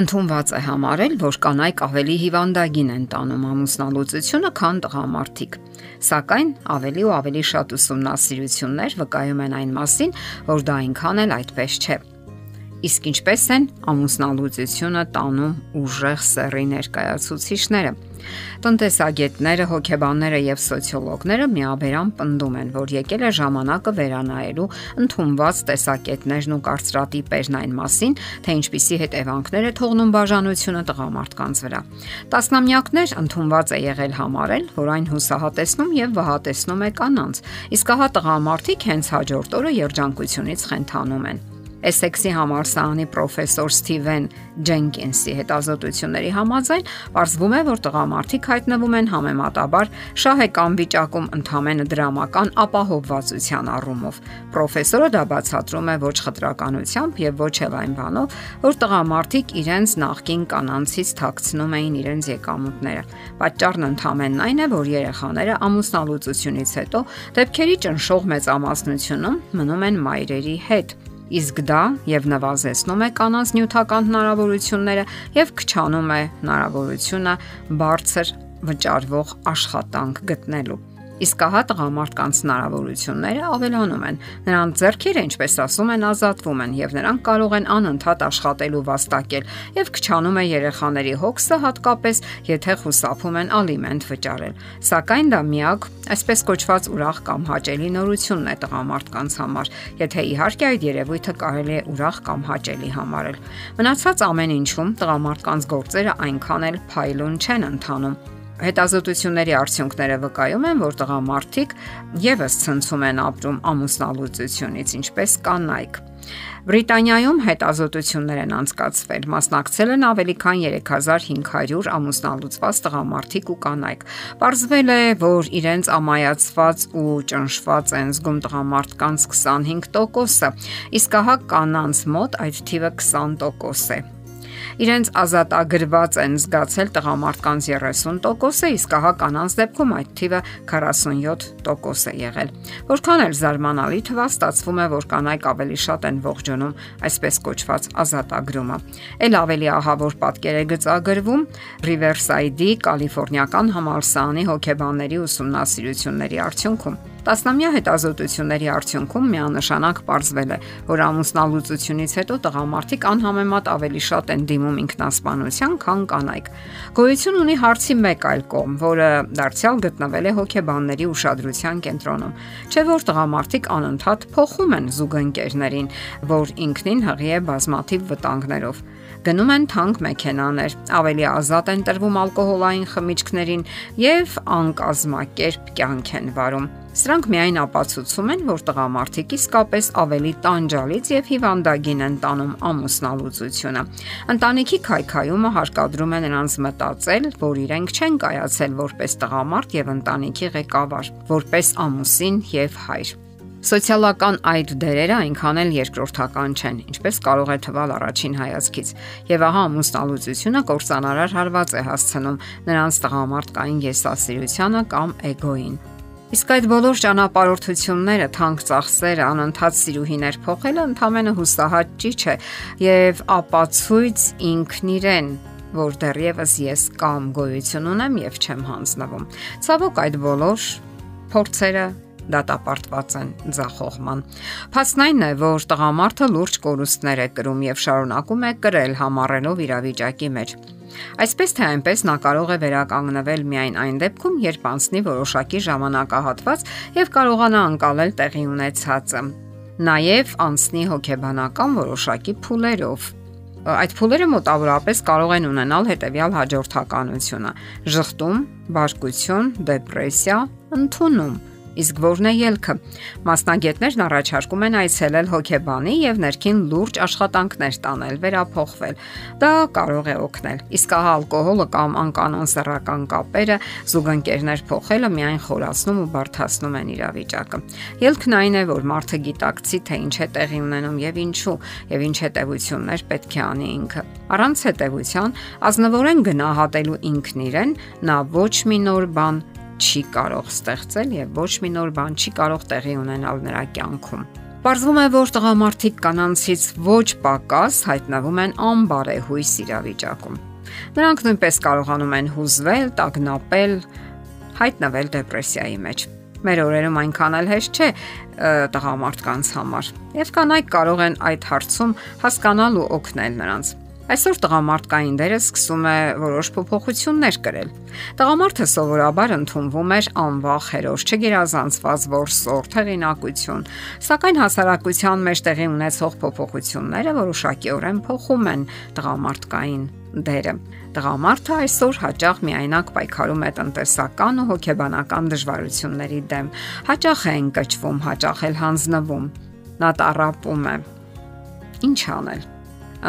Ընթոնված է համարել, որ կանայք ավելի հիվանդագին են տանում ամուսնալուծությունը, քան տղամարդիկ։ Սակայն ավելի ու ավելի շատ ուսումնասիրություններ վկայում են այն մասին, որ դա այնքան էլ այդպես չէ։ Իսկ ինչպես են ամուսնալուծությունը տանում ուժեղ սեռի ներկայացուցիչները։ Տնտեսագետները, հոգեբանները եւ սոցիոլոգները միաբերան պնդում են, որ եկել է ժամանակը վերանայելու ընդունված տեսակետներն ու կարծրատիպերն այն մասին, թե ինչպիսի հետևանքներ է թողնում բաժանությունը տղամարդկանց վրա։ Տասնամյակներ ընդունված է եղել համարել, որ այն հուսահատեցնում եւ վհատեցնում է կանանց, իսկ հա տղամարդիկ հենց հաջորդ օրը երջանկությունից խենթանում են։ Էսեքսի համալսարանի պրոֆեսոր Սթիվեն Ջենկինսի հետազոտությունների համաձայն ողջվում է, որ տղամարդիկ հայտնվում են համեմատաբար շահեկան վիճակում ընդհանրեն դրամական ապահովվածության առումով։ Պրոֆեսորը դա բացատրում է ոչ խտրականությամբ եւ ոչ էլ այն բանով, որ տղամարդիկ իրենց նախկին կանանցից թաքցնում էին իրենց եկամուտները։ Պատճառն ընդհանրեն այն է, որ երեխաները ամուսնալուծությունից հետո դեպքերի ճնշող մեծամասնությունում մնում են մայրերի հետ իսկ դա եւ նվազեցնում է կանանց նյութական հնարավորությունները եւ քչանում է հնարավորությունը բարձր վճարվող աշխատանք գտնելու։ Իսկ ահա տղամարդկանց հնարավորությունները ավելանում են։ Նրանց ձեռքերը, ինչպես ասում են, ազատվում են եւ նրանք կարող են անընդհատ աշխատել ու վաստակել եւ քչանում է երեխաների հոգսը հատկապես, եթե խուսափում են ալիմենտ վճարել։ Սակայն դա միակ, այսպես կոչված ուրախ կամ հաճելի նորությունն է տղամարդկանց համար, եթե իհարկե այդ երևույթը կարելի է ուրախ կամ հաճելի համարել։ Մնացած ամեն ինչում տղամարդկանց գործերը այնքան էլ փայլուն չեն ընթանում Հետազոտությունների արդյունքները վկայում են, որ տղամարդիկ եւս ցնցում են ապրում ամուսնալուծությունից, ինչպես կանայք։ Բրիտանիայում հետազոտություններ են անցկացվել, մասնակցել են ավելի քան 3500 ամուսնալուծված տղամարդիկ ու կանայք։ Պարզվել է, որ իրենց ամայացված ու ճնշված են զգում տղամարդկանց 25%-ը, իսկ հա կանանց մոտ այդ թիվը 20% է իրենց ազատագրված են զգացել տղամարդկանց 30%-ը, իսկ ահա կանանց դեպքում այդ թիվը 47% է եղել։ Որքան էլ զարմանալի թվա, ստացվում է, որ կանայք ավելի շատ են ողջունում այսպես կոչված ազատագրումը։ Էլ ավելի ահավոր պատկեր է գծագրվում Riverside-ի կալիֆոռնիական համալսարանի հոգեբանների ուսումնասիրությունների արդյունքում։ Տասնամյա հետազոտությունների արդյունքում միանշանակ ողջվել է, որ ամուսնալուծությունից հետո տղամարդիկ անհամեմատ ավելի շատ են դիմում ինքնասպանության, քան կանայք։ Գոյություն ունի հարցի մեկ այլ կողմ, որը դարձյալ գտնվել է հոգեբանների ուշադրության կենտրոնում։ Չէ որ տղամարդիկ անընդհատ փոխում են զուգընկերներին, որ ինքնին հղի է բազմաթիվ վտանգներով գնում են թանկ մեքենաներ, ավելի ազատ են տրվում ալկոհոլային խմիչքներին եւ անկազմակերպ կյանք են վարում։ Սրանք միայն ապացուցում են, որ տղամարդիկ իսկապես ավելի տանջալից եւ հիվանդագին են տանում ամուսնալուծությունը։ Ընտանիքի քայքայումը հարկադրում է նրանց մտածել, որ իրենք չեն կայացել որպես տղամարդ եւ ընտանիքի ղեկավար, որպես ամուսին եւ հայր։ Սոցիալական այդ դերերը այնքան էլ երկրորդական չեն, ինչպես կարող է թվալ առաջին հայացքից։ Եվ ահա ամուսնալուծությունը կորցանարար հարված է հասցնում նրանց տղամարդկային եսասիրությանը կամ էգոին։ Իսկ այդ բոլոր ճանապարհորդությունները, թանկ ծախսերը, անընդհատ սիրուհիներ փոխելը ընդհանրապես հուսահատ ճիչ է եւ ապացույց ինքն իրեն որ դեռևս ես կամ գոյություն ունեմ եւ չեմ հանձնվում։ Ցավոք այդ բոլոր փորձերը դատապարտված են ձախողման։ Փաստն այն է, որ տղամարդը լուրջ կորուստներ է կրում եւ շարունակում է կրել համառելով իրավիճակի մեջ։ Այսպես թե այնպես նա կարող է վերականգնվել միայն այն դեպքում, երբ անցնի որոշակի ժամանակահատված եւ կարողանա անցալել տեղի ունեցածը։ Նաև անցնի հոգեբանական որոշակի փուլերով, Այդ փուլերը մոտավորապես կարող են ունենալ հետևյալ հաջորդականությունը՝ ժխտում, բարկություն, դեպրեսիա, ընդունում, Իսկ ո՞րն է ելքը։ Մասնագետներն առաջարկում են այցելել հոգեբանի եւ ներքին լուրջ աշխատանքներ տանել, վերափոխվել։ Դա կարող է օգնել։ Իսկ ահա ալկոհոլը կամ անկանոն սեռական կապերը, զուգընկերներ փոխելը միայն խորացնում ու բարթացնում են իրավիճակը։ Ելքն այն է, որ մարդը գիտակցի, թե ինչ է տեղի ունենում եւ ինչու, եւ ինչ հետեւություններ պետք է անի ինքը։ Առանց հետեւության, ազնվորեն գնահատելու ինքն իրեն, նա ոչ մի նոր բան չի կարող ստեղծել եւ ոչ մի նոր բան չի կարող տեղի ունենալ նրա կյանքում։ Պարզվում է, որ տղամարդիկ կանանցից ոչ պակաս հայտնվում են անբարեհույս իրավիճակում։ Նրանք նույնպես կարողանում են հուզվել, տագնապել, հայտնվել դեպրեսիայի մեջ։ Մեր օրերում այնքան էլ հեշտ չէ տղամարդկանց համար։ Եվ կանայք կարող են այդ հարցում հասկանալ ու օգնել նրանց։ Այսօր տղամարդկային դերը սկսում է որոշ փոփոխություններ կրել։ Տղամարդը սովորաբար ընդունվում էր անվախ հերոս, չգերազանցված որսորդ, հեղինակություն, սակայն հասարակության մեջ տեղի ունեցող փոփոխությունները որոշակիորեն փոխում են տղամարդկային դերը։ Տղամարդը այսօր հաճախ միայնակ պայքարում է տնտեսական ու հոգեբանական դժվարությունների դեմ։ Հաճախ է ընկճվում, հաճախ էլ հանձնվում։ Նա տարապում է։ Ինչ անել։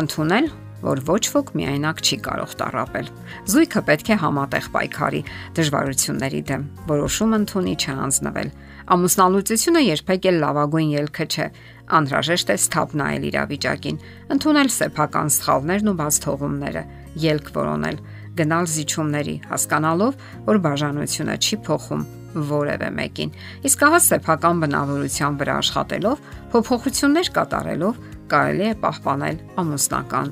Ընթունել որ ոչ ոք միայնակ չի կարող տարապել։ Զույգը պետք է համատեղ պայքարի դժվարությունների դեմ, որոշում ընդունի չհանձնվել։ Ամուսնալուծությունը երբեք էլ լավագույն ելքը չէ։ Անհրաժեշտ է սթափ նայել իրավիճակին, ընդունել սեփական սխալներն ու բաց թողումները, ելք որոնել, գնալ զիջումների, հասկանալով, որ բաժանությունը չի փոխում որևէ մեկին։ Իսկ ահա սեփական բնավորության վրա աշխատելով, փոփոխություններ կատարելով կարելի է պահպանել ամուսնական